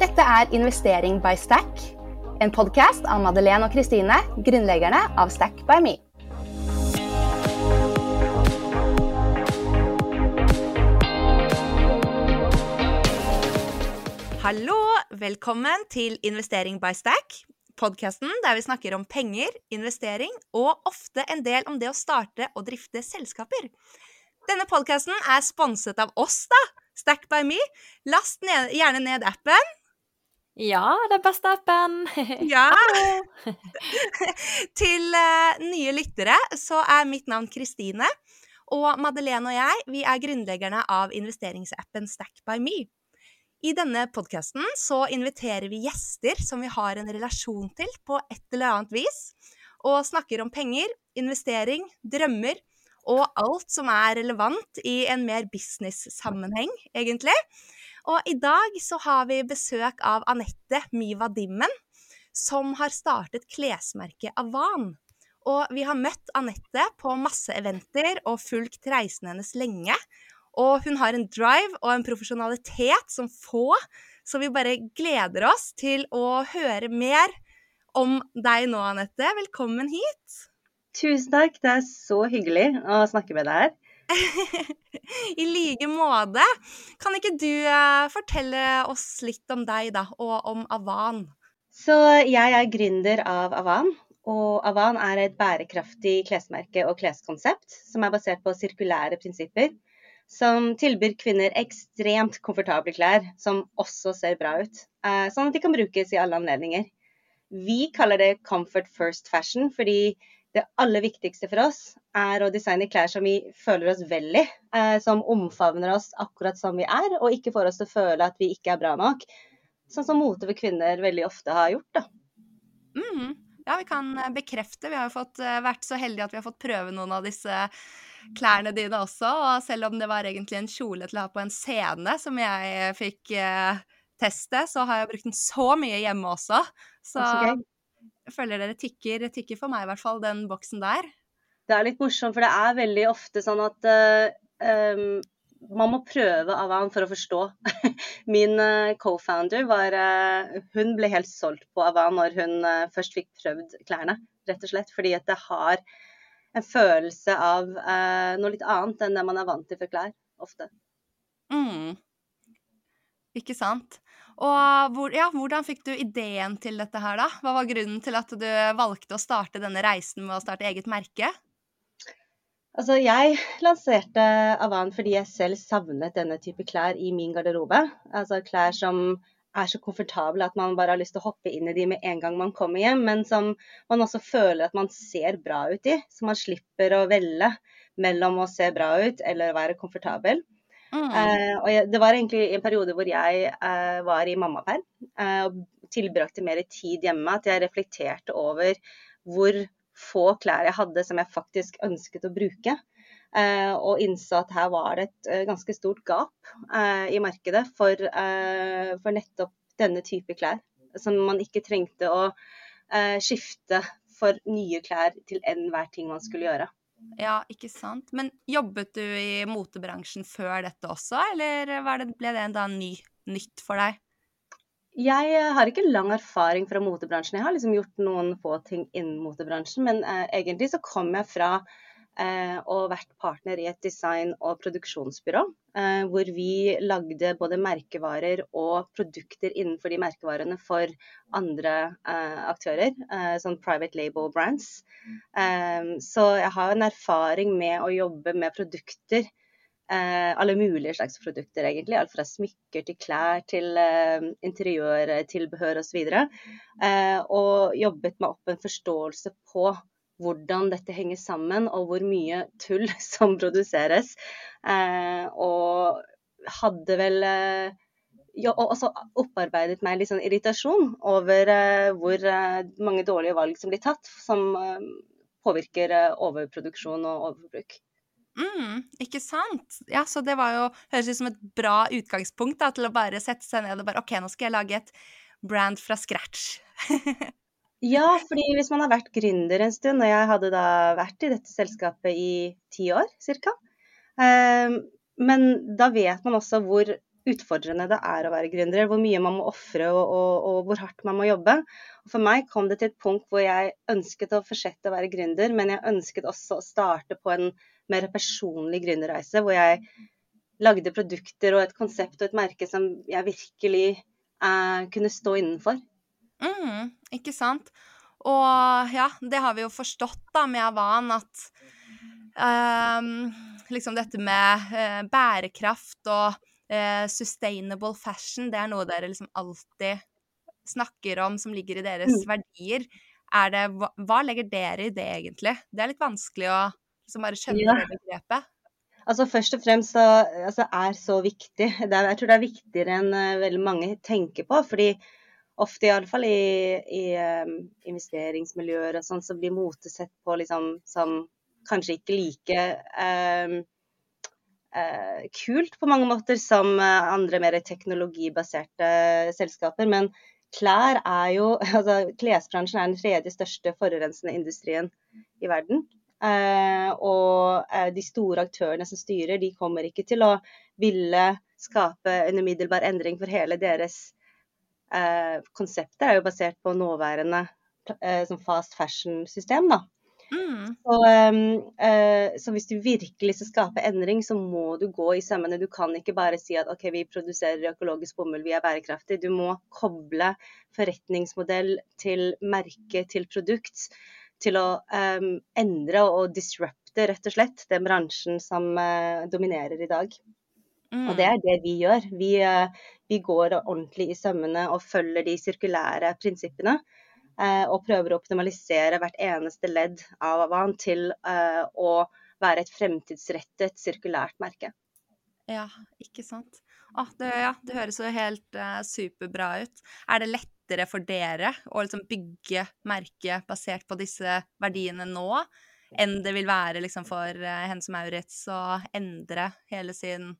Dette er Investering by Stack, en podkast av Madeleine og Kristine, grunnleggerne av Stack by Me. Hallo! Velkommen til Investering by Stack, podkasten der vi snakker om penger, investering og ofte en del om det å starte og drifte selskaper. Denne podkasten er sponset av oss, da. Stack by me. Last ned, gjerne ned appen. Ja, den beste appen. Ja! Til uh, nye lyttere så er mitt navn Kristine. Og Madeleine og jeg vi er grunnleggerne av investeringsappen Stack by me. I denne podkasten så inviterer vi gjester som vi har en relasjon til på et eller annet vis, og snakker om penger, investering, drømmer og alt som er relevant i en mer business-sammenheng, egentlig. Og i dag så har vi besøk av Anette Miva Dimmen, som har startet klesmerket Avan. Og vi har møtt Anette på masse eventer og fulgt reisen hennes lenge. Og hun har en drive og en profesjonalitet som få, så vi bare gleder oss til å høre mer om deg nå, Anette. Velkommen hit. Tusen takk, det er så hyggelig å snakke med deg her. I like måte. Kan ikke du uh, fortelle oss litt om deg, da, og om Avan? Så jeg er gründer av Avan. Og Avan er et bærekraftig klesmerke og kleskonsept som er basert på sirkulære prinsipper. Som tilbyr kvinner ekstremt komfortable klær som også ser bra ut. Uh, sånn at de kan brukes i alle anledninger. Vi kaller det comfort first fashion fordi det aller viktigste for oss er å designe klær som vi føler oss vel i. Eh, som omfavner oss akkurat som vi er, og ikke får oss til å føle at vi ikke er bra nok. Sånn som mote for kvinner veldig ofte har gjort, da. Mm, ja, vi kan eh, bekrefte. Vi har jo fått, eh, vært så heldige at vi har fått prøve noen av disse klærne dine også. Og selv om det var egentlig en kjole til å ha på en scene som jeg fikk teste, så har jeg brukt den så mye hjemme også. Så, så jeg føler dere tikker, tikker for meg i hvert fall, den boksen der. Det er litt morsomt, for det er veldig ofte sånn at uh, um, man må prøve Avan for å forstå. Min uh, co-founder var uh, Hun ble helt solgt på Avan når hun først fikk prøvd klærne, rett og slett. Fordi at det har en følelse av noe litt annet enn det man er vant til for klær, ofte. Mm. Ikke sant. Og hvor, ja, hvordan fikk du ideen til dette her, da? Hva var grunnen til at du valgte å starte denne reisen med å starte eget merke? Altså, jeg lanserte Avan fordi jeg selv savnet denne type klær i min garderobe. Altså klær som er så komfortable at man bare har lyst til å hoppe inn i de med en gang man kommer hjem, men som man også føler at man ser bra ut i. Så man slipper å velge mellom å se bra ut eller være komfortabel. Mm. Uh, og jeg, det var egentlig en periode hvor jeg eh, var i mammaperm eh, og tilbrakte mer tid hjemme. At jeg reflekterte over hvor få klær jeg hadde som jeg faktisk ønsket å bruke. og innså at her var det et ganske stort gap i markedet for, for, nettopp denne type klær. Som man ikke trengte å skifte for nye klær til enhver ting man skulle gjøre. Ja, ikke sant. Men jobbet du i motebransjen før dette også, eller det, ble det da ny, nytt for deg? Jeg eh, har ikke lang erfaring fra motebransjen. Jeg har liksom gjort noen få ting innen motebransjen, men eh, egentlig så kom jeg fra og vært partner i et design- og produksjonsbyrå. Eh, hvor vi lagde både merkevarer og produkter innenfor de merkevarene for andre eh, aktører, eh, sånn private label brands. Eh, så jeg har en erfaring med å jobbe med produkter. Eh, alle mulige slags produkter, egentlig. Alt fra smykker til klær til eh, interiørtilbehør osv. Eh, og jobbet meg opp en forståelse på hvordan dette henger sammen, og hvor mye tull som produseres. Eh, og hadde vel eh, ja, også opparbeidet meg litt sånn irritasjon over eh, hvor eh, mange dårlige valg som blir tatt, som eh, påvirker eh, overproduksjon og overbruk. Mm, ikke sant? Ja, så det var jo Høres ut som et bra utgangspunkt da, til å bare sette seg ned og bare OK, nå skal jeg lage et brand fra scratch. Ja, fordi hvis man har vært gründer en stund, og jeg hadde da vært i dette selskapet i ti år ca. Um, men da vet man også hvor utfordrende det er å være gründer. Hvor mye man må ofre og, og, og, hvor hardt man må jobbe. For meg kom det til et punkt hvor jeg ønsket å fortsette å være gründer, men jeg ønsket også å starte på en mer personlig gründerreise, hvor jeg lagde produkter og et konsept og et merke som jeg virkelig eh, kunne stå innenfor. Mm, ikke sant. Og ja, det har vi jo forstått da med Avan, at um, liksom dette med uh, bærekraft og uh, sustainable fashion, det er noe dere liksom alltid snakker om som ligger i deres mm. verdier. Er det, hva, hva, legger dere i det, egentlig? Det er litt vanskelig å liksom bare skjønne ja. det begrepet. Altså Først og fremst så altså, er så viktig. Er, jeg tror det er viktigere enn uh, veldig mange tenker på. fordi ofte, iallfall i, i um, investeringsmiljøer og sånn, så blir mote sett på liksom som kanskje ikke like um, uh, kult på mange måter som uh, andre mer teknologibaserte selskaper. Men klær er jo altså Klesbransjen er den tredje største forurensende industrien i verden. Uh, og uh, de store aktørene som styrer, de kommer ikke til å ville skape en umiddelbar endring, for hele deres eh, konseptet er jo basert på nåværende som fast fashion-system. da. Mm. Så, uh, så, hvis du virkelig skal skape endring, så må du gå i sømmene. Du kan ikke bare si at OK, vi produserer økologisk bomull, vi er bærekraftige. Du må koble forretningsmodell til merke, til produkt til å um, endre og disrupte rett og slett den bransjen som uh, dominerer i dag. Mm. Og det er det vi gjør. Vi, uh, vi, går ordentlig i sømmene og følger de sirkulære prinsippene. Uh, og prøver å optimalisere hvert eneste ledd av Avan til å være et fremtidsrettet sirkulært merke. Ja, ikke sant. Ah, det, ja, det høres jo helt superbra ut. Er det lettere for dere å liksom bygge merket basert på disse verdiene nå, enn det vil være liksom for uh, Hennes Maurits å endre hele sin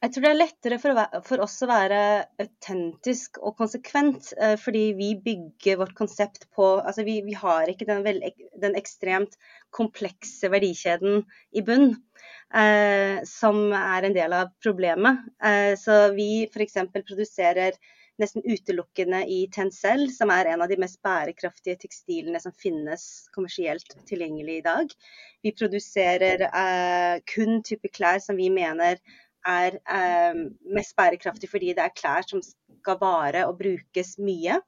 jeg tror det er lettere for, oss å være autentisk og konsekvent, eh, fordi vi bygger vårt konsept på Altså vi, vi har ikke den, vel, den, ekstremt komplekse verdikjeden i bunn, eh, som er en del av problemet. Eh, så vi f.eks. produserer nesten utelukkende i Tencel, som er en av de mest bærekraftige tekstilene som finnes kommersielt tilgjengelig i dag. Vi produserer eh, kun type klær som vi mener er eh, mest bærekraftig fordi det er klær som skal vare og brukes mye.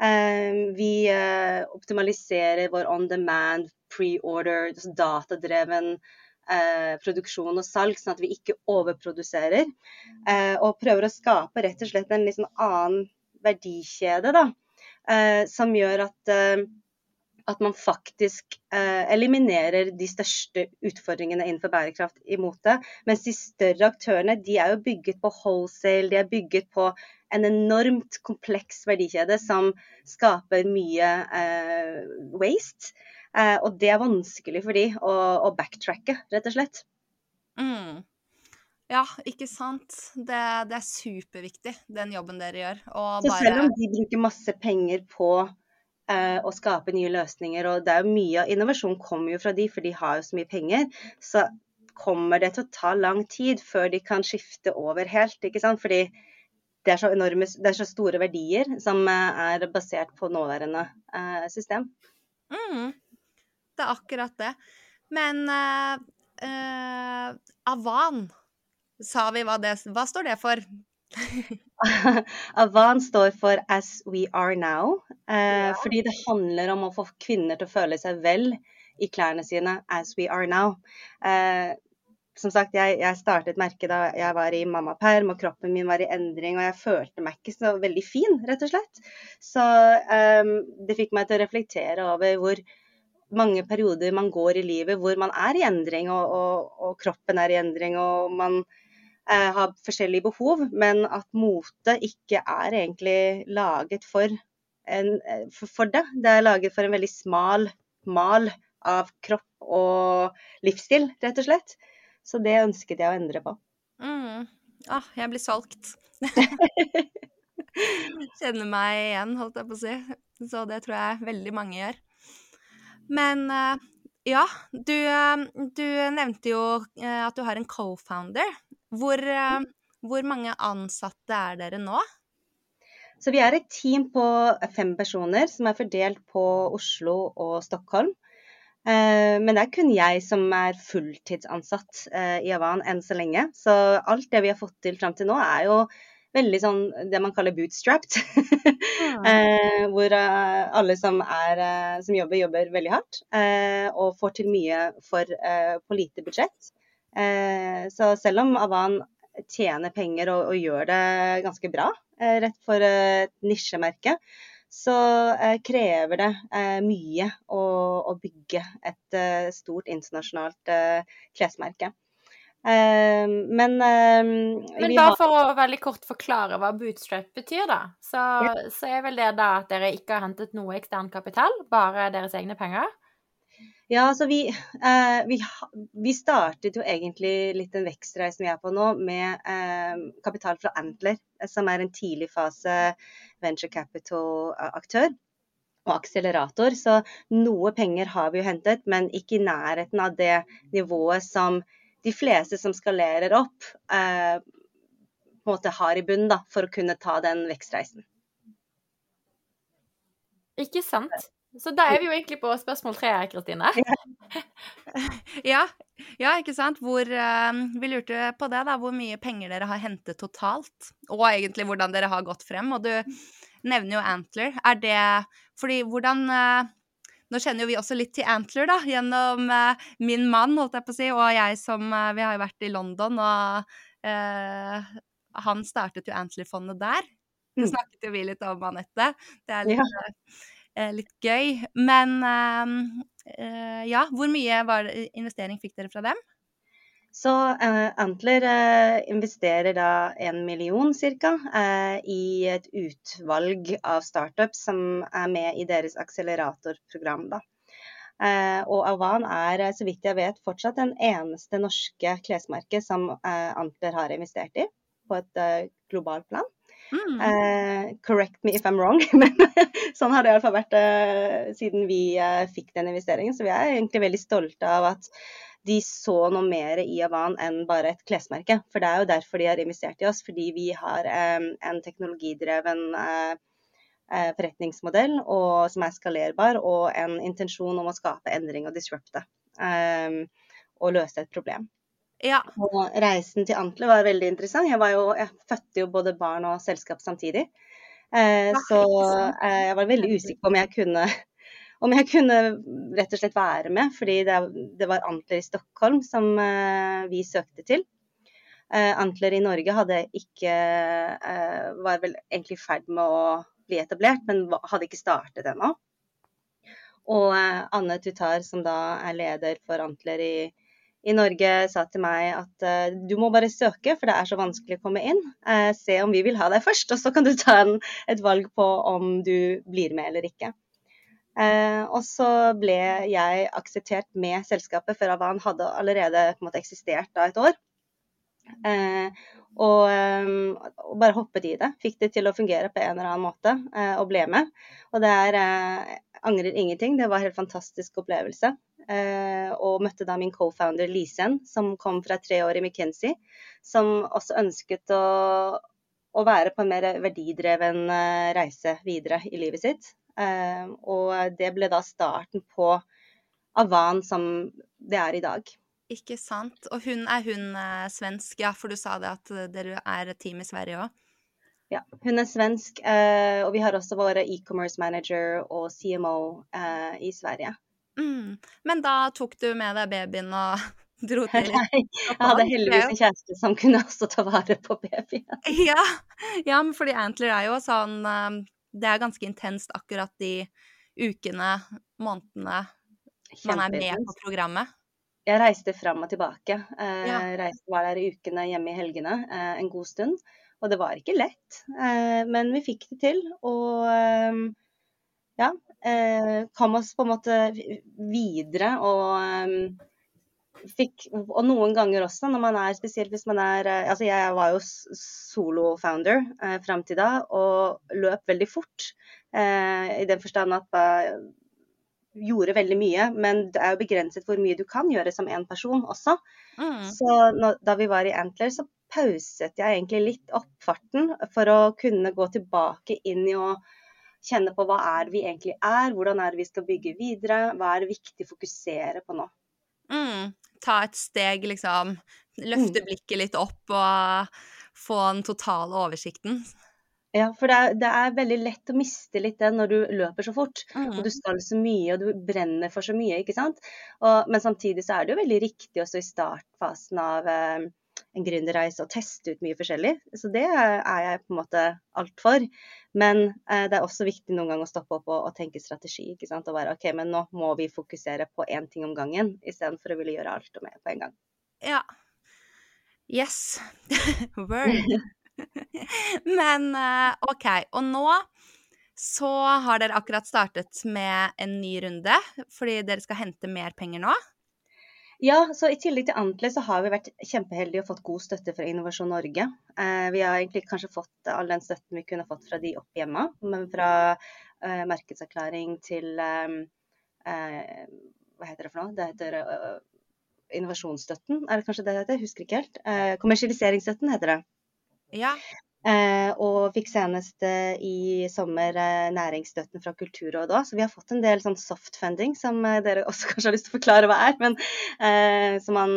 Eh, vi eh, optimaliserer vår on demand, pre-order, datadreven eh, produksjon og salg, sånn at vi ikke overproduserer. Eh, og prøver å skape rett og slett en liksom annen verdikjede, da. Eh, som gjør at, at man faktisk eh, eliminerer de største utfordringene innenfor bærekraft i mote. Mens de større aktørene de er jo bygget på wholesale, de er bygget på en enormt kompleks verdikjede som skaper mye eh, waste. Eh, og det er vanskelig for de å, å backtracke, rett og slett. Mm. Ja, ikke sant. Det, det, er superviktig, den jobben dere gjør. Og så selv om de bruker masse penger på eh, å skape nye løsninger, og det er jo mye av innovasjon kommer jo fra de, for de har jo så mye penger, så kommer det til å ta lang tid før de kan skifte over helt. ikke sant? Fordi det er så, enorme, det er så store verdier som eh, er basert på nåværende eh, system. Mm det er akkurat det. Men uh, uh, Avan, sa vi hva det Hva står det for? Avan står for As We Are Now. eh, ja. Fordi det handler om å få kvinner til å føle seg vel i klærne sine as we are now. som sagt, jeg, jeg, startet merket da jeg var i mammaperm og kroppen min var i endring, og jeg følte meg ikke så veldig fin, rett og slett. Så um, det fikk meg til å reflektere over hvor mange perioder man går i livet hvor man er i endring, og, og, og kroppen er i endring, og man eh, har forskjellige behov, men at mote ikke er egentlig laget for, en, for, for, det. Det er laget for en veldig smal mal av kropp og livsstil, rett og slett. Så det ønsket jeg å endre på. Mm. Ah, jeg blir solgt. Kjenner meg igjen, holdt jeg på å si. Så det tror jeg veldig mange gjør. Men eh, ja, du, eh, du nevnte jo eh, at du har en co-founder. Hvor, Hvor mange ansatte er dere nå? Så vi er et team på fem personer som er fordelt på Oslo og Stockholm. Eh, men det er kun jeg som er fulltidsansatt eh, i Avan enn så lenge. Så alt det vi har fått til fram til nå, er jo veldig sånn det man kaller bootstrapped. Ja. hvor uh, alle som, er, som, jobber, jobber veldig hardt. Og får til mye for på lite budsjett. Så selv om Avan tjener penger og, og gjør det ganske bra, rett for et nisjemerke, så krever det mye å, å, bygge et stort internasjonalt klesmerke. Men Men bare for å veldig kort forklare hva bootstrap betyr, da. Så, ja. så, er vel det da at dere ikke har hentet noe ekstern kapital, bare deres egne penger? Ja, altså vi, eh, vi, vi, startet jo egentlig litt den vekstreisen vi er på nå, med eh, kapital fra Antler, som er en tidlig fase venture capital-aktør og akselerator. Så noe penger har vi jo hentet, men ikke i nærheten av det nivået som de fleste som skalerer opp, eh, på en måte har i bunnen for å kunne ta den vekstreisen. Ikke sant. Så da er vi jo egentlig på spørsmål tre, Kristine. ja, ja, ikke sant. Hvor, uh, vi lurte på det, da. Hvor mye penger dere har hentet totalt. Og egentlig hvordan dere har gått frem. Og du nevner jo Antler. Er det Fordi hvordan uh, nå kjenner jo vi også litt til Antler, da, gjennom uh, min mann, holdt jeg på å si, og jeg som Vi har jo vært i London, og uh, han startet jo Antler-fondet der. Det mm. snakket jo vi litt om, Anette. Det er litt, ja. Litt gøy. Men ja, hvor mye var, investering fikk dere fra dem? Så eh, Antler eh, investerer da en million ca. Eh, i et utvalg av startups som er med i deres akseleratorprogram. da. og Avan er, så vidt jeg vet, fortsatt den eneste norske klesmerket som Antler har investert i på et globalt plan. Mm. correct me if I'm wrong, men sånn har det iallfall vært siden vi fikk den investeringen. Så vi er egentlig veldig stolte av at de så noe mer i Avan enn bare et klesmerke. For det er jo derfor de har investert i oss, fordi vi har um, en teknologidreven uh, forretningsmodell og, som er skalerbar, og en intensjon om å skape endring og disrupte. Og løse et problem. Ja. Og reisen til Antler var veldig interessant. Jeg, jo, jeg fødte jo både barn og selskap samtidig. Eh, så eh, jeg var veldig usikker på om jeg kunne om jeg kunne rett og slett være med, fordi det, det var Antler i Stockholm som eh, vi søkte til. Uh, Antler i Norge hadde ikke uh, var vel egentlig i ferd med å bli etablert, men hadde ikke startet ennå. Og Anne Tutar, som da er leder for Antler i, i Norge, sa til meg at du må bare søke, for det er så vanskelig å komme inn. se om vi vil ha deg først, og så kan du ta en, et valg på om du blir med eller ikke. Eh, og så ble jeg akseptert med selskapet, for Avan hadde allerede måte, eksistert da et år. Eh, og, og, bare hoppet i det. Fikk det til å fungere på en eller annen måte, eh, og ble med. Og det er eh, Angrer ingenting. Det var en helt fantastisk opplevelse. Eh, og møtte da min co-founder Lisen, som kom fra tre år i McKinsey, som også ønsket å, å være på en mer verdidreven eh, reise videre i livet sitt. Ehm, og det ble da starten på Avan som det er i dag. Ikke sant. Og hun er hun eh, svensk, ja, for du sa det at dere er et team i Sverige òg? Ja, hun er svensk, eh, og vi har også våre e-commerce manager og CMO eh, i Sverige. Mm. Men da tok du med deg babyen og dro til Nei, jeg hadde heldigvis en kjæreste som kunne også ta vare på babyen. Ja, ja fordi Antler er jo sånn det er ganske intenst akkurat de ukene, månedene man er med på programmet. Jeg reiste fram og tilbake. Jeg reiste, var der i ukene, hjemme i helgene eh, en god stund. Og det var ikke lett, eh, men vi fikk det til. Og eh, ja, eh, kom oss på en måte videre og eh, fikk, og noen ganger også, når man er spesielt hvis man er eh, Altså, jeg var jo solo-founder eh, fram til da, og løp veldig fort. Eh, I den forstand at jeg gjorde veldig mye, men det er jo begrenset hvor mye du kan gjøre som én person også. Mm. Så når, da vi var i Antler, så pauset jeg egentlig litt opp farten for å kunne gå tilbake inn i å kjenne på hva er vi egentlig er, hvordan er vi skal bygge videre, hva er det viktig å fokusere på nå. Mm, ta et steg, liksom. Løfte mm. blikket litt opp og få den totale oversikten. Ja, for det er, det er, veldig lett å miste litt det når du løper så fort. Mm. Og du skal så mye, og du brenner for så mye, ikke sant. Og, men samtidig så er det jo veldig riktig også i startfasen av eh, en gründerreise og teste ut mye forskjellig. Så det er jeg på en måte alt for. Men eh, det er også viktig noen ganger å stoppe opp og, og, tenke strategi. ikke sant? Og være OK, men nå må vi fokusere på én ting om gangen, istedenfor å ville gjøre alt og mer på en gang. Ja. Yes. Word. Men eh, OK. Og nå så har dere akkurat startet med en ny runde, fordi dere skal hente mer penger nå? Ja, så i tillegg til Antle så har vi vært kjempeheldige og fått god støtte fra Innovasjon Norge. Eh, vi har egentlig kanskje fått all den støtten vi kunne fått fra de opp hjemme, men fra eh, markedserklæring til eh, eh Hva heter det for noe? Det heter eh, innovasjonsstøtten, er det kanskje det det heter? Husker ikke helt. kommersialiseringsstøtten heter det. Ja. Eh, og fikk senest eh, i sommer eh, næringsstøtten fra Kulturrådet òg. Så vi har fått en del sånn soft funding som dere også kanskje har lyst til å forklare hva er. Men som man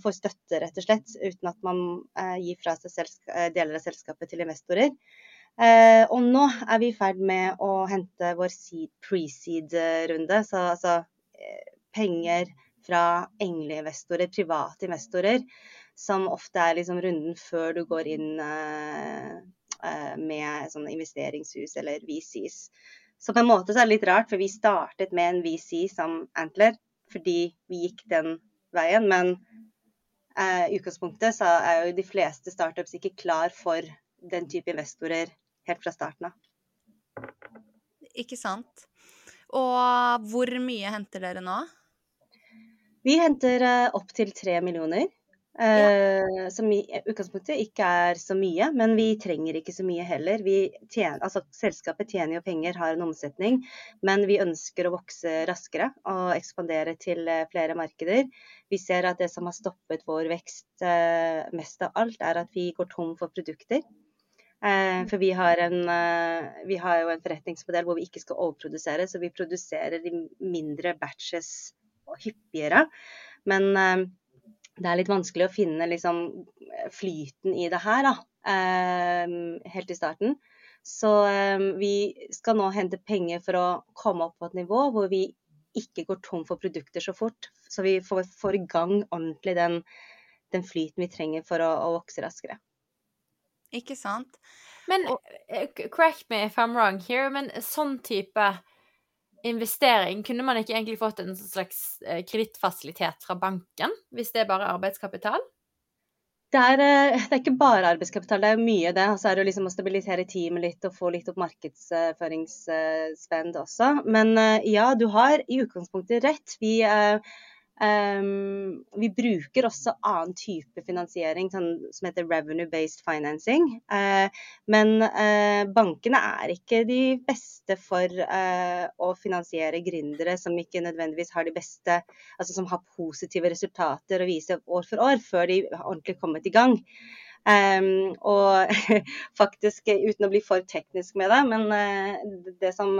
får støtte, rett og slett, uten at man gir fra seg deler av selskapet til investorer. og nå er vi i ferd med å hente vår pre-seed-runde. Så altså penger fra engleinvestorer, private investorer som ofte er liksom runden før du går inn uh, uh, med sånn investeringshus eller VCs. Så på en måte så er det litt rart, for vi startet med en VC som Antler fordi vi gikk den veien. Men uh, i utgangspunktet så er jo de fleste startups ikke klar for den type investorer helt fra starten av. Ikke sant. Og hvor mye henter dere nå? Vi henter opptil tre millioner. Uh, som i utgangspunktet ikke er så mye, men vi trenger ikke så mye heller. Tjener, altså, selskapet tjener jo penger, har en omsetning, men vi ønsker å vokse raskere og ekspandere til uh, flere markeder. Vi ser at det som har stoppet vår vekst mest av alt, er at vi går tom for produkter. for vi har, en, vi har jo en forretningsmodell hvor vi ikke skal overprodusere, så vi produserer i mindre batches hyppigere. Men det er litt vanskelig å finne liksom, flyten i det her, da. Eh, helt i starten. Så eh, vi skal nå hente penger for å komme opp på et nivå hvor vi ikke går tom for produkter så fort. Så vi får, får i gang ordentlig den, den, flyten vi trenger for å, å, vokse raskere. Ikke sant. Men og, correct me if I'm wrong here, men sånn type investering, kunne man ikke egentlig fått en slags eh, kredittfasilitet fra banken, hvis det er bare arbeidskapital? Det er, eh, det er, ikke bare arbeidskapital, det er mye det. Og så er det liksom å stabilisere teamet litt og få litt opp markedsføringsspend også. Men eh, ja, du har i utgangspunktet rett. Vi Um, vi bruker også annen type finansiering sånn, som heter revenue-based financing. Uh, men uh, bankene er ikke de beste for uh, å finansiere gründere som ikke nødvendigvis har de beste, altså som har positive resultater å vise år for år, før de har ordentlig kommet i gang. Um, og faktisk, uten å bli for teknisk med det, men det som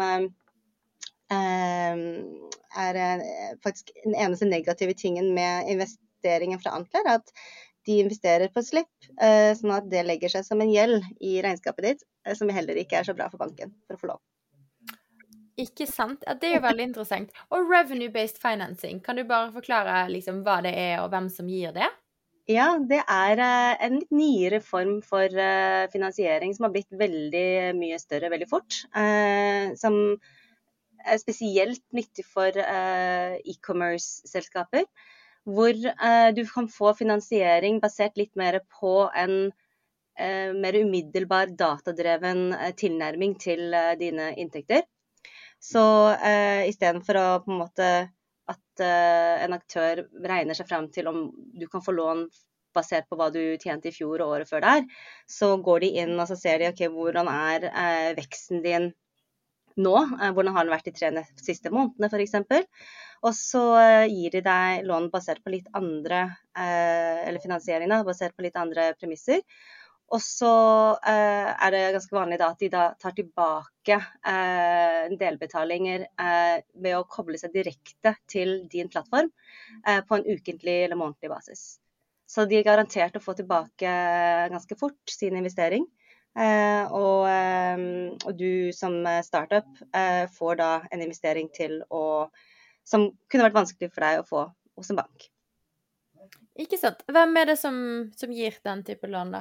er eh, faktisk den eneste negative tingen med investeringen fra Antler, at de investerer på slipp, eh, sånn at det legger seg som en gjeld i regnskapet ditt, eh, som heller ikke er så bra for banken for å få lov. Ikke sant. Ja, det er jo veldig interessant. Og revenue-based financing, kan du bare forklare liksom, hva det er, og hvem som gir det? Ja, det er en litt nyere form for finansiering som har blitt veldig mye større veldig fort. Som er spesielt nyttig for eh, e-commerce-selskaper. Hvor eh, du kan få finansiering basert litt mer på en eh, mer umiddelbar datadreven tilnærming til dine inntekter. Så uh, istedenfor å at en aktør regner seg fram til om du kan få lån basert på hva du tjente i fjor og året før der, så går de inn og så ser de ok, hvordan er veksten din nå. Eh, hvordan har den vært de tre siste månedene f.eks. Og så gir de deg lån basert på litt andre Eller finansiering da, basert på litt andre premisser. Og så eh, er det ganske vanlig da, at de da tar tilbake eh, delbetalinger eh, ved å koble seg direkte til din plattform eh, på en ukentlig eller månedlig basis. Så de er garantert å få tilbake ganske fort sin investering. Eh, og, eh, og, du som startup får da en investering til å Som kunne vært vanskelig for deg å få hos en bank. Ikke sant. Hvem er det som, som gir den type lån, da?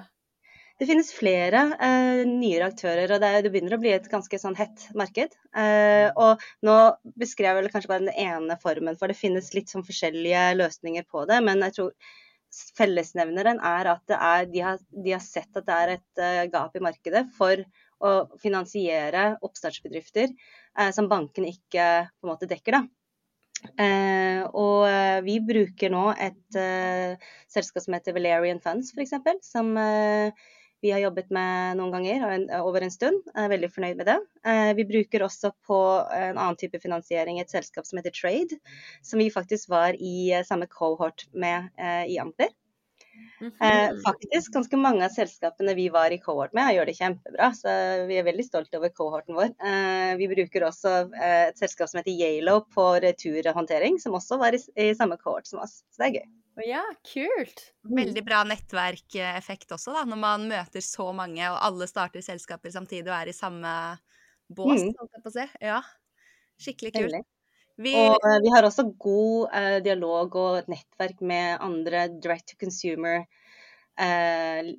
Det finnes flere eh, nyere aktører, og det, det, begynner å bli et ganske sånn hett marked. Eh, og nå beskrev jeg vel kanskje bare den ene formen, for det finnes litt sånn forskjellige løsninger på det. Men jeg tror fellesnevneren er at er, de, har, de, har, sett at det er et uh, gap i markedet for å finansiere oppstartsbedrifter eh, som bankene ikke på en måte dekker. Uh, og vi bruker nå et selskap som heter Valerian Funds, f.eks., som vi har jobbet med noen ganger over en stund. Jeg er veldig fornøyd med det. Eh, vi bruker også på en annen type finansiering et selskap som heter Trade, som vi faktisk var i eh, samme cohort med eh, i Amper. Mhm. faktisk ganske mange av selskapene vi var i cohort med, gjør det kjempebra. Så vi er veldig stolte over cohorten vår. vi bruker også et selskap som heter Yalo på returhåndtering, som også var i, i samme cohort som oss. Så det er gøy. Ja, kult. Veldig bra nettverkeffekt også, da, når man møter så mange, og alle starter selskaper samtidig og er i samme bås, mm. holdt jeg på å si. Ja. Skikkelig kult. Vi... Og uh, vi har også god uh, dialog og et nettverk med andre direct to consumer uh,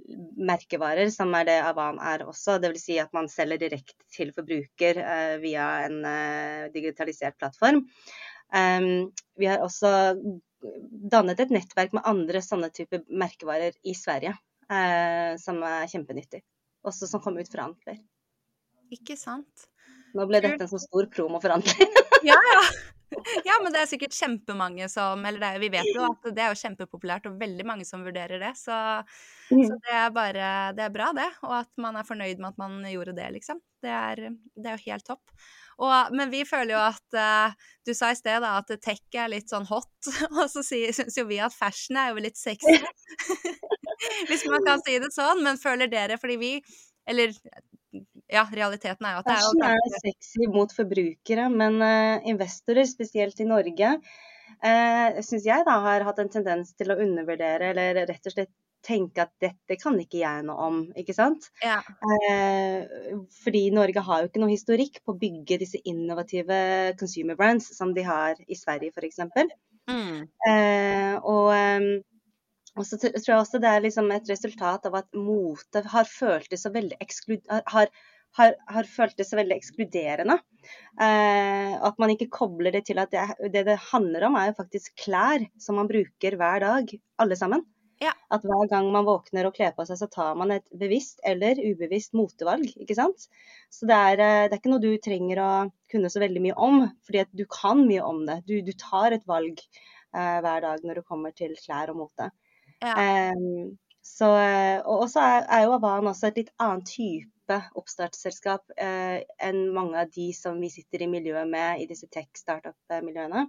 merkevarer, som er det Avan er også. Dvs. Si at man selger direkte til forbruker via en digitalisert plattform. Um, vi har også dannet et nettverk med andre sånne typer merkevarer i Sverige, eh, som er kjempenyttig. Også som kom ut fra Antler. Ikke sant. Nå ble dette en så stor promo for Antler. ja, ja. Ja, men det er sikkert kjempemange som Eller det, vi vet jo at det er jo kjempepopulært, og veldig mange som vurderer det. Så, mm. så det er bare Det er bra, det. Og at man er fornøyd med at man gjorde det, liksom. Det er, det er jo helt topp. Og, men vi føler jo at uh, Du sa i sted da, at tech er litt sånn hot, og så syns jo vi at fashion er jo litt sexy. Hvis man kan si det sånn. Men føler dere, fordi vi Eller ja, realiteten er jo at det er jo Fashion er sexy mot forbrukere, men uh, investorer, spesielt i Norge, uh, syns jeg da har hatt en tendens til å undervurdere eller rett og slett tenke at dette kan ikke jeg noe om, ikke sant. Ja. Eh, fordi Norge har jo ikke noe historikk på å bygge disse innovative consumer brands som de har i Sverige f.eks. Mm. Eh, og, ehm, og, så tror jeg også det er liksom et resultat av at mote har følt det så veldig har, har, har følt det så veldig ekskluderende. Eh, at man ikke kobler det til at det, det, det handler om, er jo faktisk klær som man bruker hver dag, alle sammen. Ja. At hver gang man våkner og kler på seg, så tar man et bevisst eller ubevisst motevalg. ikke sant? Så det er, eh, det er ikke noe du trenger å kunne så veldig mye om, fordi at du kan mye om det. Du, du tar et valg eh, hver dag når du kommer til klær og mote. Ja. Eh, så, og så er, er, jo Avan også et litt annen type oppstartsselskap eh, enn mange av de som vi sitter i miljøet med i disse tech-startup-miljøene.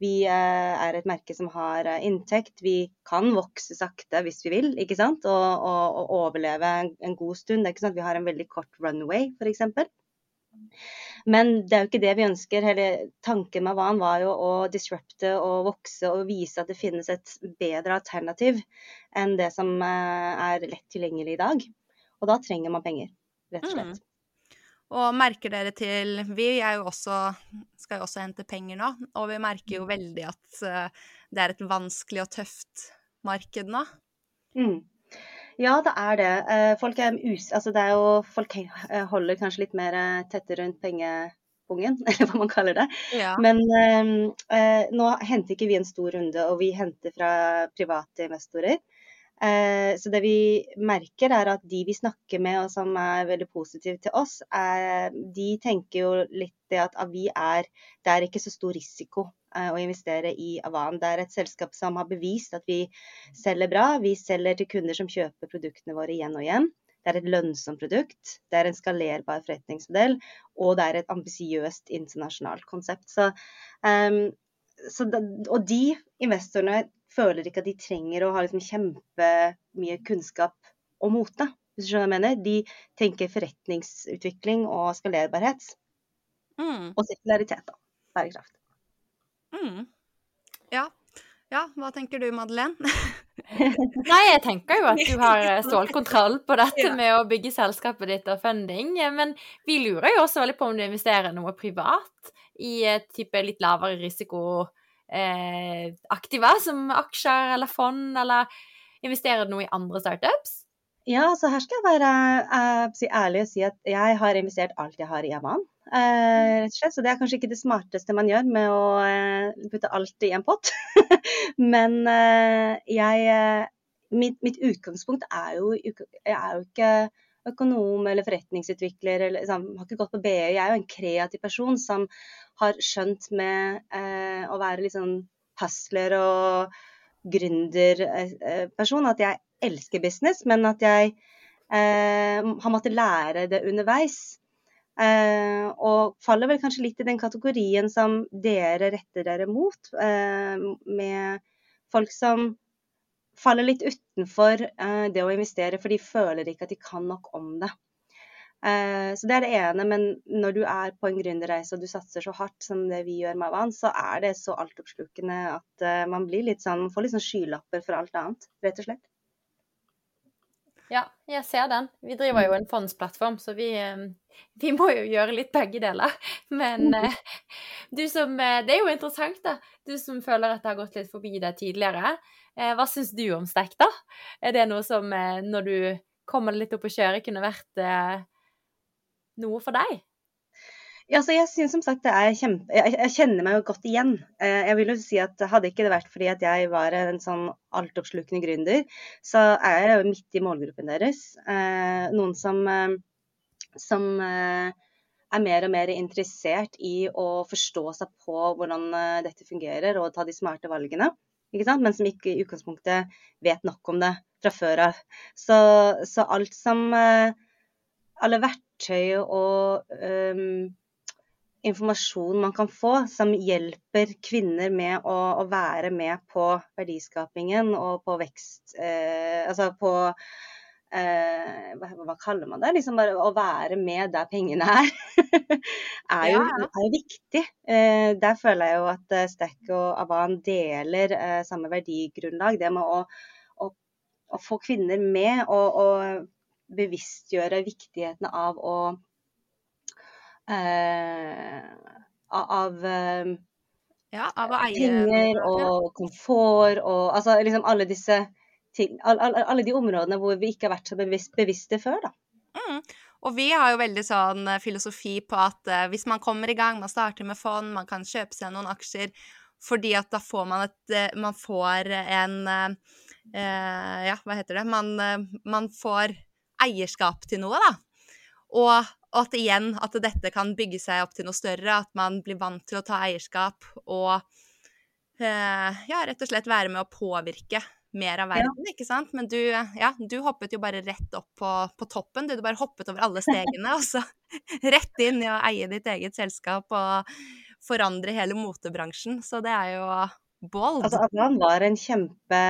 Vi eh, er et merke som har eh, inntekt. Vi kan vokse sakte hvis vi vil, ikke sant? Og, og, og overleve en, god stund. Det er ikke sånn at vi har en veldig kort runway, f.eks. Men det er jo ikke det vi ønsker. Hele tanken med Van var jo å disrupte og vokse og vise at det finnes et bedre alternativ enn det som eh, er lett tilgjengelig i dag. Og da trenger man penger, rett og slett. Mm. Og merker dere til Vi jo også, skal jo også hente penger nå, og vi merker jo veldig at uh, det er et vanskelig og tøft marked nå. Mm. Ja, det er det. Uh, folk, er us altså det er jo, folk holder kanskje litt mer eh, tette rundt pengepungen, eller hva man kaller det. Ja. Men uh, nå henter ikke vi en stor runde, og vi henter fra private investorer. Eh, så det vi merker, er at de vi snakker med og som er veldig positive til oss, er, de tenker jo litt det at vi er Det er ikke så stor risiko eh, å investere i Avan. Det er et selskap som har bevist at vi selger bra. Vi selger til kunder som kjøper produktene våre igjen og igjen. Det er et lønnsomt produkt, det er en skalerbar forretningsmodell, og det er et ambisiøst internasjonalt konsept. Så um, da, og de investorene føler ikke at de trenger å ha liksom kjempemye kunnskap om mote. Hvis du skjønner hva jeg mener? De tenker forretningsutvikling og skalerbarhet. Mm. Og sirkularitet, da. Bærekraft. Mm. Ja. Ja. Hva tenker du, Madeleine? Nei, jeg tenker jo at du har eh, stålkontroll på dette med å bygge selskapet ditt og funding. Men vi lurer jo også veldig på om du investerer noe privat i et type litt lavere risikoaktiva eh, som aksjer eller fond, eller investerer du noe i andre startups? Ja, så her skal jeg være uh, ærlig og si at jeg har investert alt jeg har i Avan. Uh, rett og slett. Så det er kanskje ikke det smarteste man gjør med å uh, putte alt i en pott. Men jeg mitt, mitt, utgangspunkt er jo Jeg er jo ikke økonom eller forretningsutvikler eller liksom, har ikke gått på BE. Jeg er jo en kreativ person som har skjønt med eh, å være litt sånn hustler og gründerperson at jeg elsker business, men at jeg eh, har måttet lære det underveis. Eh, og faller vel kanskje litt i den kategorien som dere retter dere mot, eh, med folk som faller litt utenfor eh, det å investere, for de føler ikke at de kan nok om det. Eh, så det er det ene, men når du er på en gründerreise og du satser så hardt som det vi gjør med Avan, så er det så altoppslukende at eh, man blir litt sånn, får litt sånn skylapper for alt annet, rett og slett. Ja, jeg ser den. Vi driver jo en fondsplattform, så vi, vi må jo gjøre litt begge deler. Men du som Det er jo interessant, da. Du som føler at det har gått litt forbi deg tidligere. Eh, hva syns du om stek, da? Er det noe som, eh, når du kommer litt opp å kjøre, kunne vært eh, noe for deg? Ja, så jeg synes som sagt det er kjempe... Jeg, kjenner meg jo godt igjen. Jeg vil jo si at Hadde ikke det vært fordi at jeg var en sånn altoppslukende gründer, så er jeg jo midt i målgruppen deres. Noen som, som er mer og mer interessert i å forstå seg på hvordan dette fungerer og ta de smarte valgene men som ikke i utgangspunktet vet nok om det fra før av. Så, så, alt som eh, Alle verktøy og um, informasjon man kan få som hjelper kvinner med å, å være med på verdiskapingen og på vekst eh, Altså på eh, hva, hva, kaller man det? Liksom bare å være med der pengene er, er, jo, er jo viktig. Eh, der føler jeg jo at eh, Stack og Avan deler eh, samme verdigrunnlag. Det med å, å, å få kvinner med og, og, bevisstgjøre viktigheten av å Av eh, ja, av å eie Penger og komfort og altså liksom alle disse ting, alle, alle de områdene hvor vi ikke har vært så bevisst, bevisste før. da. Mm. Og vi har jo veldig sånn eh, filosofi på at uh, hvis man kommer i gang, man starter med fond, man kan kjøpe seg noen aksjer, fordi at da får man et uh, Man får en uh, Ja, hva heter det? Man, man, får eierskap til noe, da. Og, og at igjen at dette kan bygge seg opp til noe større, at man blir vant til å ta eierskap og ja, rett og slett være med å påvirke mer av verden, ja. ikke sant? Men du, ja, du hoppet jo bare rett opp på, på toppen. Du, du, bare hoppet over alle stegene, og så rett inn i å eie ditt eget selskap og forandre hele motebransjen. Så det er jo bold. Altså, Adrian var en kjempe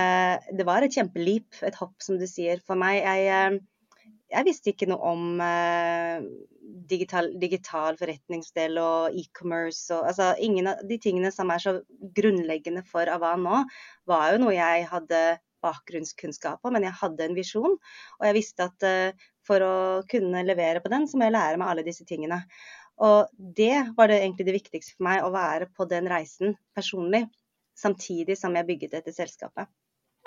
Det var et kjempeleap, et hopp, som du sier, for meg. Jeg, eh, jeg visste ikke noe om uh, digital, digital, forretningsdel og e-commerce altså ingen av de tingene som er så grunnleggende for Avan nå, var jo noe jeg hadde bakgrunnskunnskap om, men jeg hadde en visjon. Og jeg visste at uh, for å kunne levere på den, så må jeg lære meg alle disse tingene. Og det var det egentlig det viktigste for meg, å være på den reisen personlig. Samtidig som jeg bygget dette selskapet.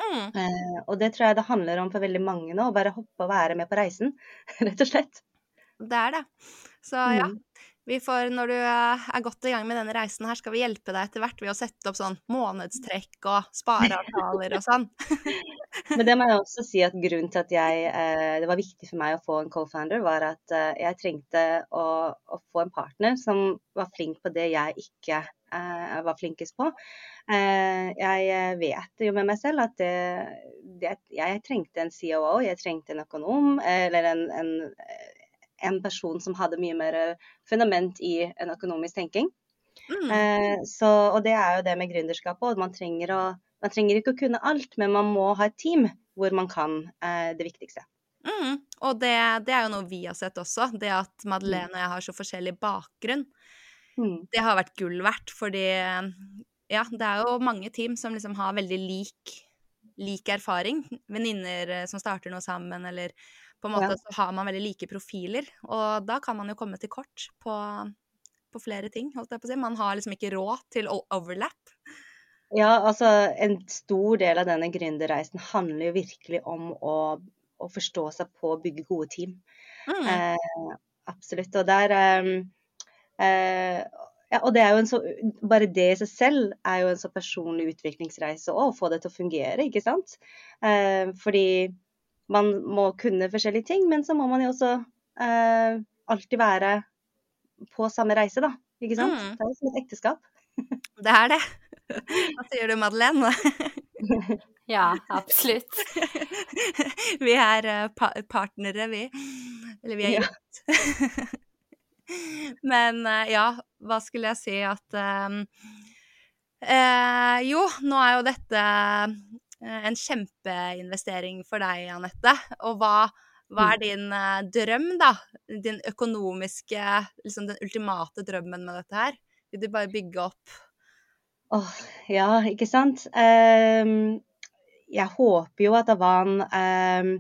Mm. Uh, og det tror jeg det handler om for veldig mange nå, å bare hoppe og være med på reisen, rett og slett det er det. Så ja. Mm. Vi får, når du er godt i gang med denne reisen her, skal vi hjelpe deg etter hvert ved å sette opp sånn månedstrekk og spareavtaler og sånn. Men det må jeg også si at grunnen til at jeg, eh, det var viktig for meg å få en co-founder, var at eh, jeg trengte å, å, få en partner som var flink på det jeg ikke eh, var flinkest på. Jeg vet jo med meg selv at det, det, jeg trengte en COO, jeg trengte en økonom eller en, en en person som hadde mye mer fundament i en økonomisk tenking. Mm. Eh, så, og det er jo det med gründerskapet. Man trenger, å, man trenger ikke å kunne alt, men man må ha et team hvor man kan eh, det viktigste. Mm. Og det, det, er jo noe vi har sett også. Det at Madeleine og jeg har så forskjellig bakgrunn. Mm. Det har vært gull verdt, fordi ja, det er jo mange team som liksom har veldig lik, lik erfaring. Venninner eh, som starter noe sammen, eller på en måte ja. så har man veldig like profiler. Og da kan man jo komme til kort på, på flere ting, holdt jeg på å si. Man har liksom ikke råd til overlap. Ja, altså en stor del av denne gründerreisen handler jo virkelig om å, å, forstå seg på å bygge gode team. Mm. Eh, absolutt. Og der eh, eh, ja, og det er jo en så, bare det i seg selv er jo en så personlig utviklingsreise òg, å få det til å fungere, ikke sant. Eh, fordi man må kunne forskjellige ting, men så må man jo også eh, alltid være på samme reise, da. Ikke sant. Mm. Det er jo som et ekteskap. det er det. Hva sier du, Madeleine? ja, absolutt. vi er uh, partnere, vi. Eller vi er gift. Ja. Men uh, ja, hva skulle jeg si at um, uh, Jo, nå er jo dette uh, en kjempeinvestering for deg, Anette. Og hva, hva er mm. din drøm, da? Din økonomiske liksom Den ultimate drømmen med dette her? Vil du bare bygge opp Åh, oh, ja, ikke sant. Um, jeg håper jo at Avan um,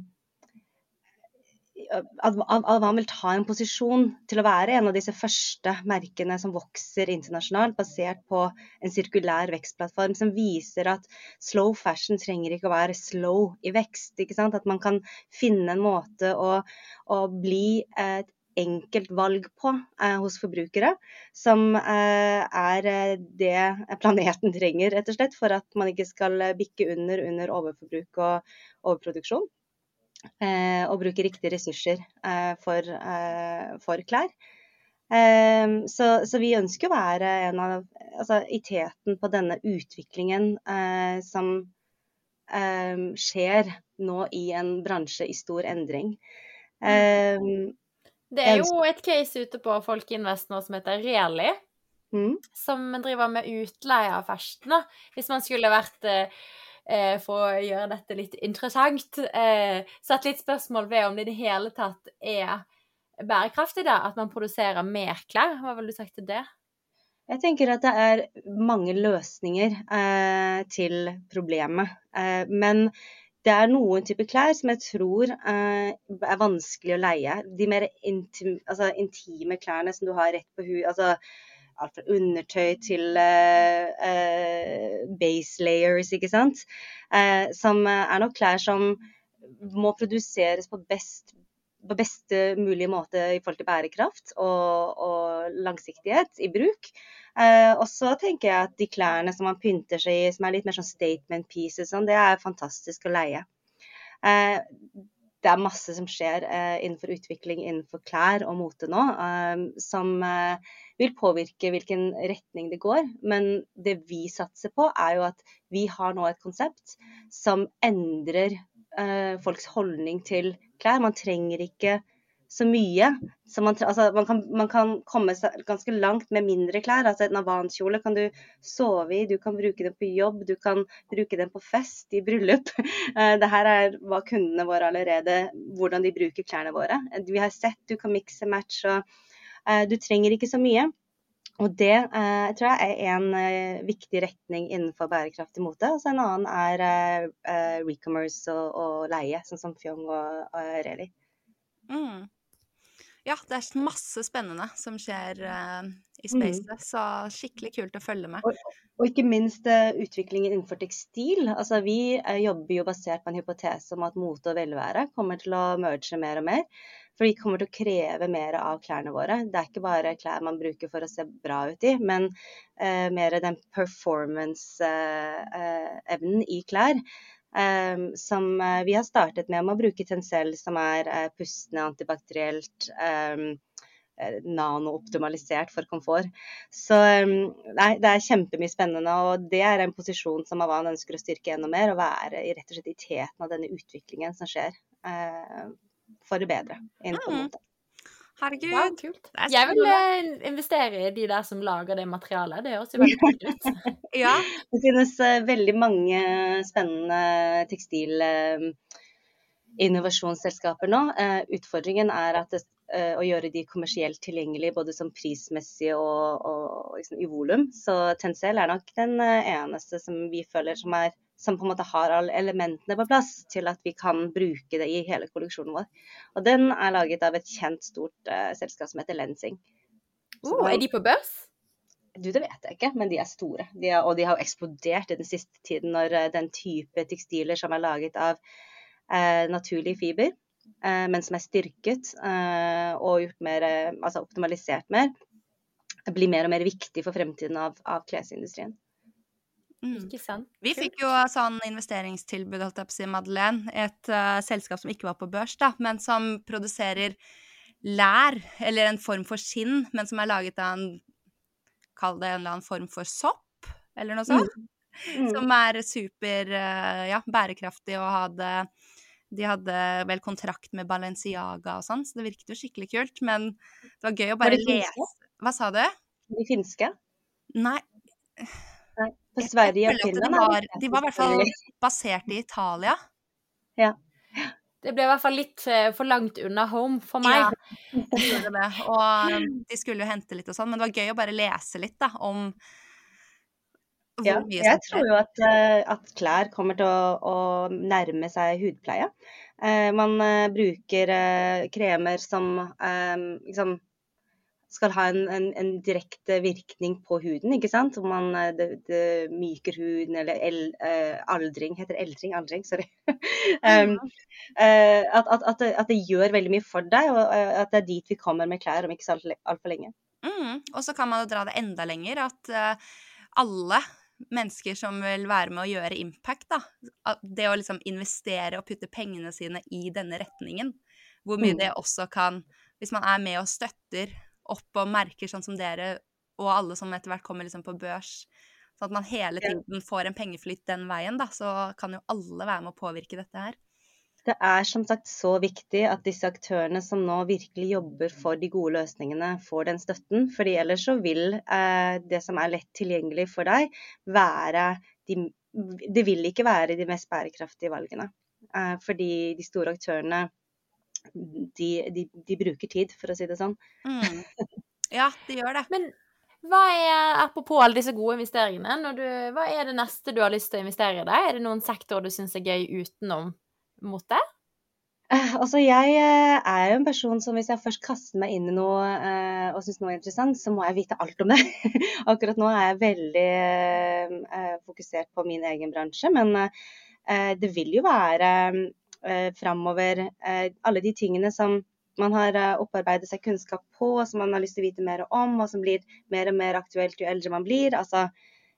at, man vil ta en posisjon til å være en av disse første merkene som vokser internasjonalt, basert på en sirkulær vekstplattform som viser at slow fashion trenger ikke å være slow i vekst. At man kan finne en måte å, å bli et enkelt valg på eh, hos forbrukere, som eh, er eh, det planeten trenger, rett og slett, for at man ikke skal bikke under under overforbruk og overproduksjon og bruke riktige ressurser eh, for, eh, for, klær. Eh, så, så, vi ønsker å være en av altså, i teten på denne utviklingen eh, som eh, skjer nå i en bransje i stor endring. det er jo et case ute på Folkeinvest nå som heter Reli. Mm. Som driver med utleie av fashion. Hvis man skulle vært eh, for å gjøre dette litt interessant, eh, satt litt spørsmål ved om det i det hele tatt er bærekraftig da, at man produserer mer klær. Hva ville du sagt til det? Jeg tenker at det er mange løsninger eh, til problemet. Eh, men det er noen typer klær som jeg tror eh, er vanskelig å leie. De mer intim, altså, intime klærne som du har rett på huet. Altså, alt fra undertøy til uh, uh, base layers, ikke sant. Uh, som er nok klær som må produseres på best på beste mulige måte i forhold til bærekraft og, og langsiktighet i bruk. Eh, og så tenker jeg at de klærne som man pynter seg i, som er litt mer sånn statement pieces, sånn, det er fantastisk å leie. Eh, det er masse som skjer eh, innenfor utvikling innenfor klær og mote nå, eh, som eh, vil påvirke hvilken retning det går. Men det vi satser på, er jo at vi har nå et konsept som endrer eh, folks holdning til klær. Man trenger ikke så mye. Så man, altså, man, kan, man, kan, komme seg ganske langt med mindre klær. Altså En avankjole kan du sove i, du kan bruke den på jobb, du kan bruke den på fest, i bryllup. Uh, det her er hva kundene våre allerede, hvordan de bruker klærne våre. Vi har sett du kan mikse match, og uh, du trenger ikke så mye. Og det uh, tror jeg er en uh, viktig retning innenfor bærekraftig mote. Og så en annen er uh, recommerce og, og, leie, sånn som Fjong og, og Reli. Mm ja, det er masse spennende som skjer uh, i mm. spacet, mm. så skikkelig kult å følge med. Og, og ikke minst uh, utviklingen innenfor tekstil. Altså, vi uh, jobber jo basert på en hypotese om at mote og velvære kommer til å merge mer og mer. For vi kommer til å kreve mer av klærne våre. Det er ikke bare klær man bruker for å se bra ut i, men mer den performance-evnen i klær. Um, som uh, vi har startet med med å bruke Tencel, som er uh, pustende, antibakterielt, um, nanooptimalisert for komfort. Så um, nei, det er kjempemye spennende, og det er en posisjon som Avan ønsker å styrke enda mer. Og være i, rett og slett i teten av denne utviklingen som skjer eh, for det bedre innenfor mm. Herregud. Wow, kult. Jeg vil uh, investere i de der som lager det materialet. Det høres jo veldig kult ut. ja. Det finnes uh, veldig mange spennende tekstil... Uh, innovasjonsselskaper nå. Eh, utfordringen er at det, eh, å gjøre de kommersielt tilgjengelige både som prismessig og, og liksom, i volum. Så Tencel er nok den eh, eneste som vi føler som, er, som på en måte har alle elementene på plass til at vi kan bruke det i hele kolleksjonen vår. Og den er laget av et kjent, stort uh, selskap som heter Lensing. Oh, er de på børs? Du, det vet jeg ikke, men de er store. De er, og de har eksplodert i den siste tiden når uh, den type tekstiler som er laget av eh, naturlig fiber, eh, men som er styrket eh, og gjort mer, eh, altså optimalisert mer, blir mer og mer viktig for fremtiden av, av klesindustrien. Mm. Ikke sant. Vi fikk jo sånn investeringstilbud, holdt jeg på å si, Madeleine. Et uh, selskap som ikke var på børs, da, men som produserer lær, eller en form for skinn, men som er laget av en Kall det en eller annen form for sopp, eller noe sånt. Mm. Mm. Som er super uh, ja, bærekraftig og hadde de hadde vel kontrakt med Balenciaga og sånn, så det virket jo skikkelig kult. Men det var gøy å bare lese Hva sa du? De finske? Nei. På Sverige og Finland? De var, de var i hvert fall basert i Italia. Ja. Det ble i hvert fall litt eh, for langt unna home for meg. Ja. Og de skulle jo hente litt og sånn, men det var gøy å bare lese litt da, om ja, jeg tror jo at, eh, at, klær kommer til å, å nærme seg hudpleie. Eh, man uh, bruker eh, kremer som eh, liksom skal ha en, en, en, direkte virkning på huden, ikke sant. Om man det, det myker huden, eller el, aldring Heter det eldring? Aldring, sorry. um, at, at, at, det, at, det, gjør veldig mye for deg, og at det er dit vi kommer med klær om ikke så altfor lenge. Mm, og så kan man dra det enda lenger, at alle mennesker som vil være med å gjøre impact, da. Det å liksom investere og putte pengene sine i denne retningen. Hvor mye mm. det også kan Hvis man er med og støtter opp og merker sånn som dere og alle som etter hvert kommer liksom på børs, sånn at man hele tiden får en pengeflytt den veien, da, så kan jo alle være med å påvirke dette her. Det er som sagt så viktig at disse aktørene som nå virkelig jobber for de gode løsningene, får den støtten. fordi ellers så vil eh, det som er lett tilgjengelig for deg, være de, Det vil ikke være de mest bærekraftige valgene. Eh, fordi de store aktørene de, de, de, bruker tid, for å si det sånn. Mm. Ja, de gjør det. Men hva er, apropos alle disse gode investeringene, du, hva er det neste du har lyst til å investere i? deg? Er det noen sektorer du syns er gøy utenom mot det? Eh, altså, jeg eh, er jo en person som hvis jeg først kaster meg inn i noe eh, og syns noe er interessant, så må jeg vite alt om det. Akkurat nå er jeg veldig eh, fokusert på min egen bransje, men eh, det vil jo være eh, framover alle de tingene som man har opparbeidet seg kunnskap på, som man har lyst til å vite mer om, og som blir mer og mer aktuelt jo eldre man blir. Altså,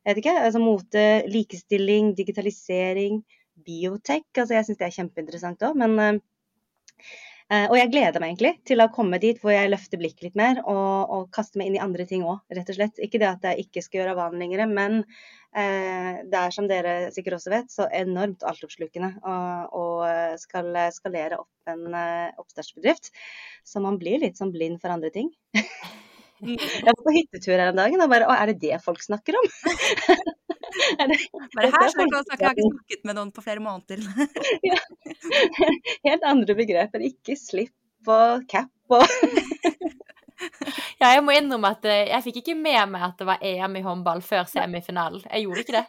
jeg vet ikke, altså mote, likestilling, digitalisering, biotek. Altså, jeg syns det er kjempeinteressant òg. Men uh, Og jeg gleder meg egentlig til å komme dit hvor jeg løfter blikket litt mer og, og kaster meg inn i andre ting òg, rett og slett. Ikke det at jeg ikke skal gjøre vanen lenger, men eh, det er som dere sikkert også vet, så enormt altoppslukende å skal skalere opp en uh, oppstartsbedrift. Så man blir litt sånn blind for andre ting. Jeg var på hyttetur her en dag og bare Å, er det det folk snakker om? Bare her snakker jeg, ikke snakket med noen på flere måneder. ja. Helt andre begreper. Ikke slipp og cap og Ja, jeg må innrømme at eh, jeg fikk ikke med meg at det var EM i håndball før semifinalen. Jeg gjorde ikke det.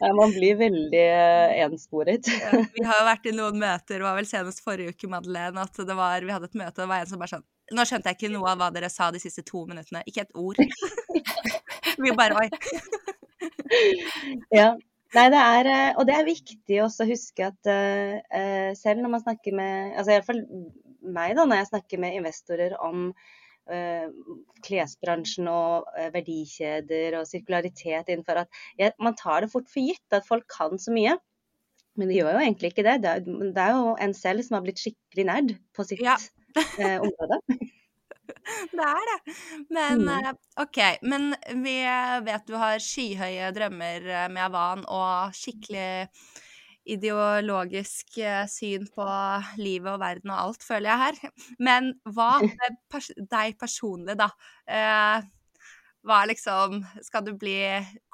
Ja, man blir veldig uh, ensporet. Ja, vi har jo vært i noen møter, det var vel senest forrige uke, Madeleine, at det var, vi hadde et møte, og det var en som bare sånn Nå skjønte jeg ikke noe av hva dere sa de siste to minuttene. Ikke et ord. vi bare Oi ja. Nei, det er, eh, og det er viktig også å huske at uh, selv når man snakker med altså Iallfall meg, da, når jeg snakker med investorer om uh, klesbransjen og uh, verdikjeder og sirkularitet innenfor at ja, Man tar det fort for gitt at folk kan så mye. Men de gjør jo egentlig ikke det. Det er, det er jo en selv som har blitt skikkelig nerd på sitt ja. område. det er det. Men mm. Eh, OK. Men vi vet du har skyhøye drømmer eh, med Avan og skikkelig ideologisk eh, syn på livet og verden og alt, føler jeg her. Men hva med pers deg personlig, da? Eh, hva liksom Skal du bli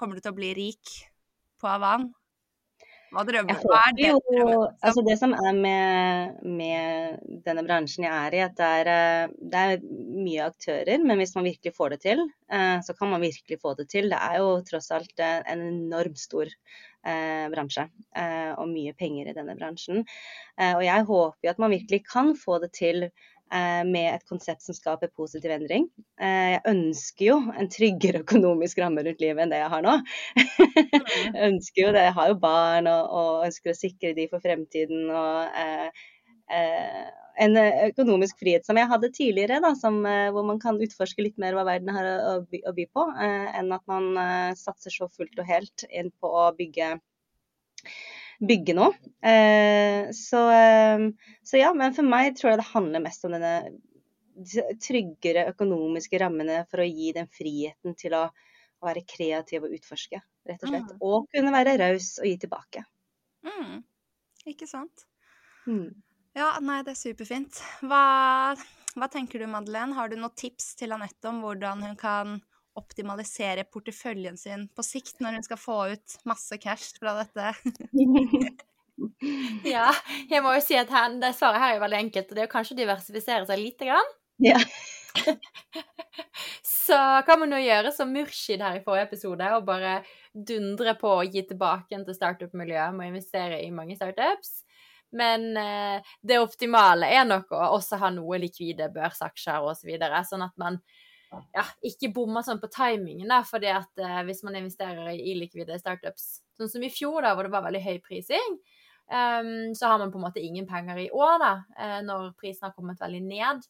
Kommer du til å bli rik på Avan? Hva drømmer? Hva er det? Jo, altså det som er med, med, denne bransjen jeg er i, at det er, eh, det er, mye aktører. Men hvis man virkelig får det til, eh, så kan man virkelig få det til. Det er jo tross alt eh, en enormt stor eh, bransje. Og mye penger i denne bransjen. Og jeg håper jo at man virkelig kan få det til med et konsept som skaper positiv endring. Eh, jeg ønsker jo en tryggere økonomisk ramme rundt livet enn det jeg har nå. jeg ønsker jo det, jeg har jo barn og, og ønsker å sikre de for fremtiden. og eh, eh, en økonomisk frihet som jeg hadde tidligere, da, som, hvor man kan utforske litt mer hva verden har å, by, å by på, eh, enn at man eh, satser så fullt og helt inn på å bygge bygge nå. Eh, så, eh, så, ja, men for meg tror jeg det handler mest om denne tryggere økonomiske rammene for å gi den friheten til å, å være kreativ og utforske, rett og slett. Mm. Og kunne være raus og gi tilbake. Mm. Ikke sant. Mm. Ja, nei, det er superfint. Hva, hva tenker du, Madeleine? Har du noen tips til Anette om hvordan hun kan optimalisere porteføljen sin på sikt når hun skal få ut masse cash fra dette? ja, jeg må jo si at her, det svaret her er jo veldig enkelt, og det er jo kanskje å diversifisere seg lite grann. Ja. så kan man jo gjøre som Murshid her i forrige episode, og bare dundre på å gi tilbake til startup-miljøet med å investere i mange startups. Men eh, det optimale er nok å også ha noe likvide børsaksjer osv., så sånn at man ja, ikke bomma sånn på timingen, da, fordi at eh, hvis man investerer i illikvide startups, sånn som i fjor, da, hvor det var veldig høy prising, um, så har man på en måte ingen penger i år, da, eh, når prisen har kommet veldig ned.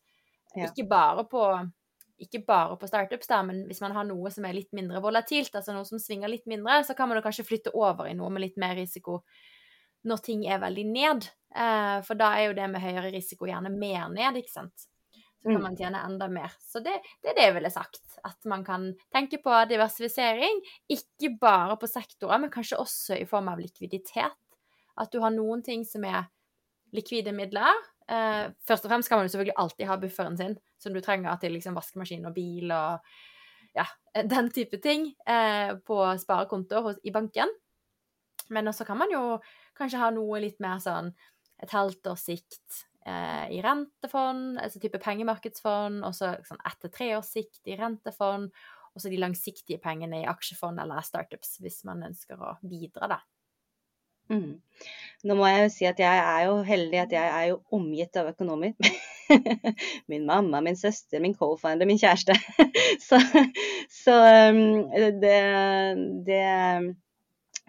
Ja. Ikke bare på ikke bare på startups, da, men hvis man har noe som er litt mindre volatilt, altså noe som svinger litt mindre, så kan man kanskje flytte over i noe med litt mer risiko når ting er veldig ned. Eh, for da er jo det med høyere risiko gjerne mer ned, ikke sant så kan mm. man tjene enda mer. Så det, det, er det jeg ville sagt. At man kan tenke på diversifisering, ikke bare på sektorer, men kanskje også i form av likviditet. At du har noen ting som er likvide midler. Eh, først og fremst skal man jo selvfølgelig alltid ha bufferen sin, som du trenger til liksom vaskemaskin og bil og ja, den type ting eh, på sparekonto hos, i banken. Men også kan man jo kanskje ha noe litt mer sånn et halvt års sikt, eh, i rentefond, altså type pengemarkedsfond, og så sånn etter tre års sikt i rentefond, og så de langsiktige pengene i aksjefond eller startups, hvis man ønsker å bidra, da. Mm. Nå må jeg jo si at jeg er jo heldig at jeg er jo omgitt av økonomer. min mamma, min søster, min co-founder, min kjæreste. så, så um, det, det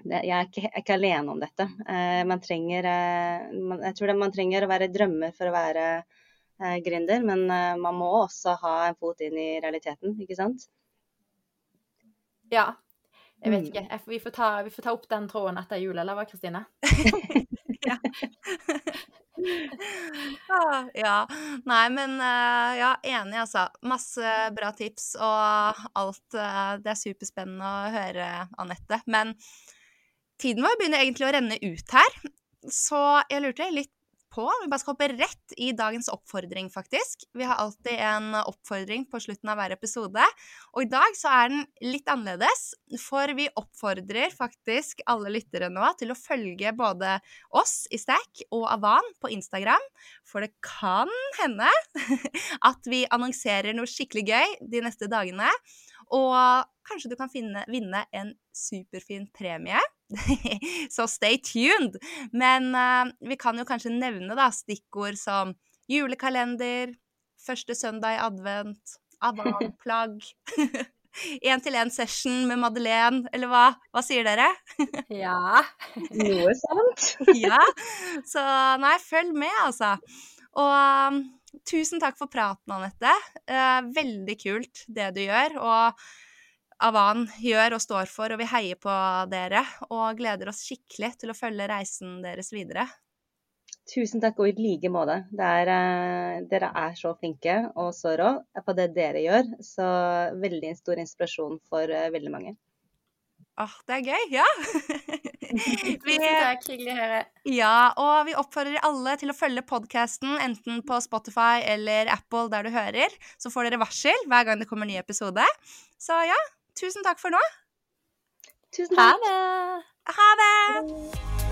jeg er ikke, er ikke, alene om dette. Eh, man trenger, eh, man, jeg tror det, man trenger å være drømmer for å være eh, gründer, men eh, man må også ha en fot inn i realiteten, ikke sant? Ja. Jeg vet mm. ikke. Vi får, ta, vi får ta opp den tråden etter jul, eller hva, Kristine? ja. ah, ja. Nei, men uh, ja, enig, altså. Masse bra tips og alt. Uh, det er superspennende å høre, Anette. Men tiden vår begynner egentlig å renne ut her, så jeg lurte litt på Vi bare skal hoppe rett i dagens oppfordring, faktisk. Vi har alltid en oppfordring på slutten av hver episode. Og i dag så er den litt annerledes, for vi oppfordrer faktisk alle lyttere nå til å følge både oss i Stack og Avan på Instagram. For det kan hende at vi annonserer noe skikkelig gøy de neste dagene. Og kanskje du kan finne, vinne en superfin premie. Så stay tuned! Men uh, vi kan jo kanskje nevne da, stikkord som julekalender, første søndag i advent, avanplagg Én-til-én-session med Madeleine, eller hva? Hva sier dere? ja. Noe sant. ja. Så nei, følg med, altså. Og um, tusen takk for praten, Anette. Uh, veldig kult det du gjør. Og Avan gjør og står for, og vi heier på dere og gleder oss skikkelig til å følge reisen deres videre. Tusen takk, og i like måte. Eh, dere er så flinke og så rå på det dere gjør. Så veldig stor inspirasjon for eh, veldig mange. Åh, det er gøy. Ja. vi, takk, hyggelig å høre. Ja, og vi oppfordrer alle til å følge podkasten enten på Spotify eller Apple der du hører. Så får dere varsel hver gang det kommer en ny episode. Så ja, tusen takk for nå. Tusen takk. Ha det. Ha det.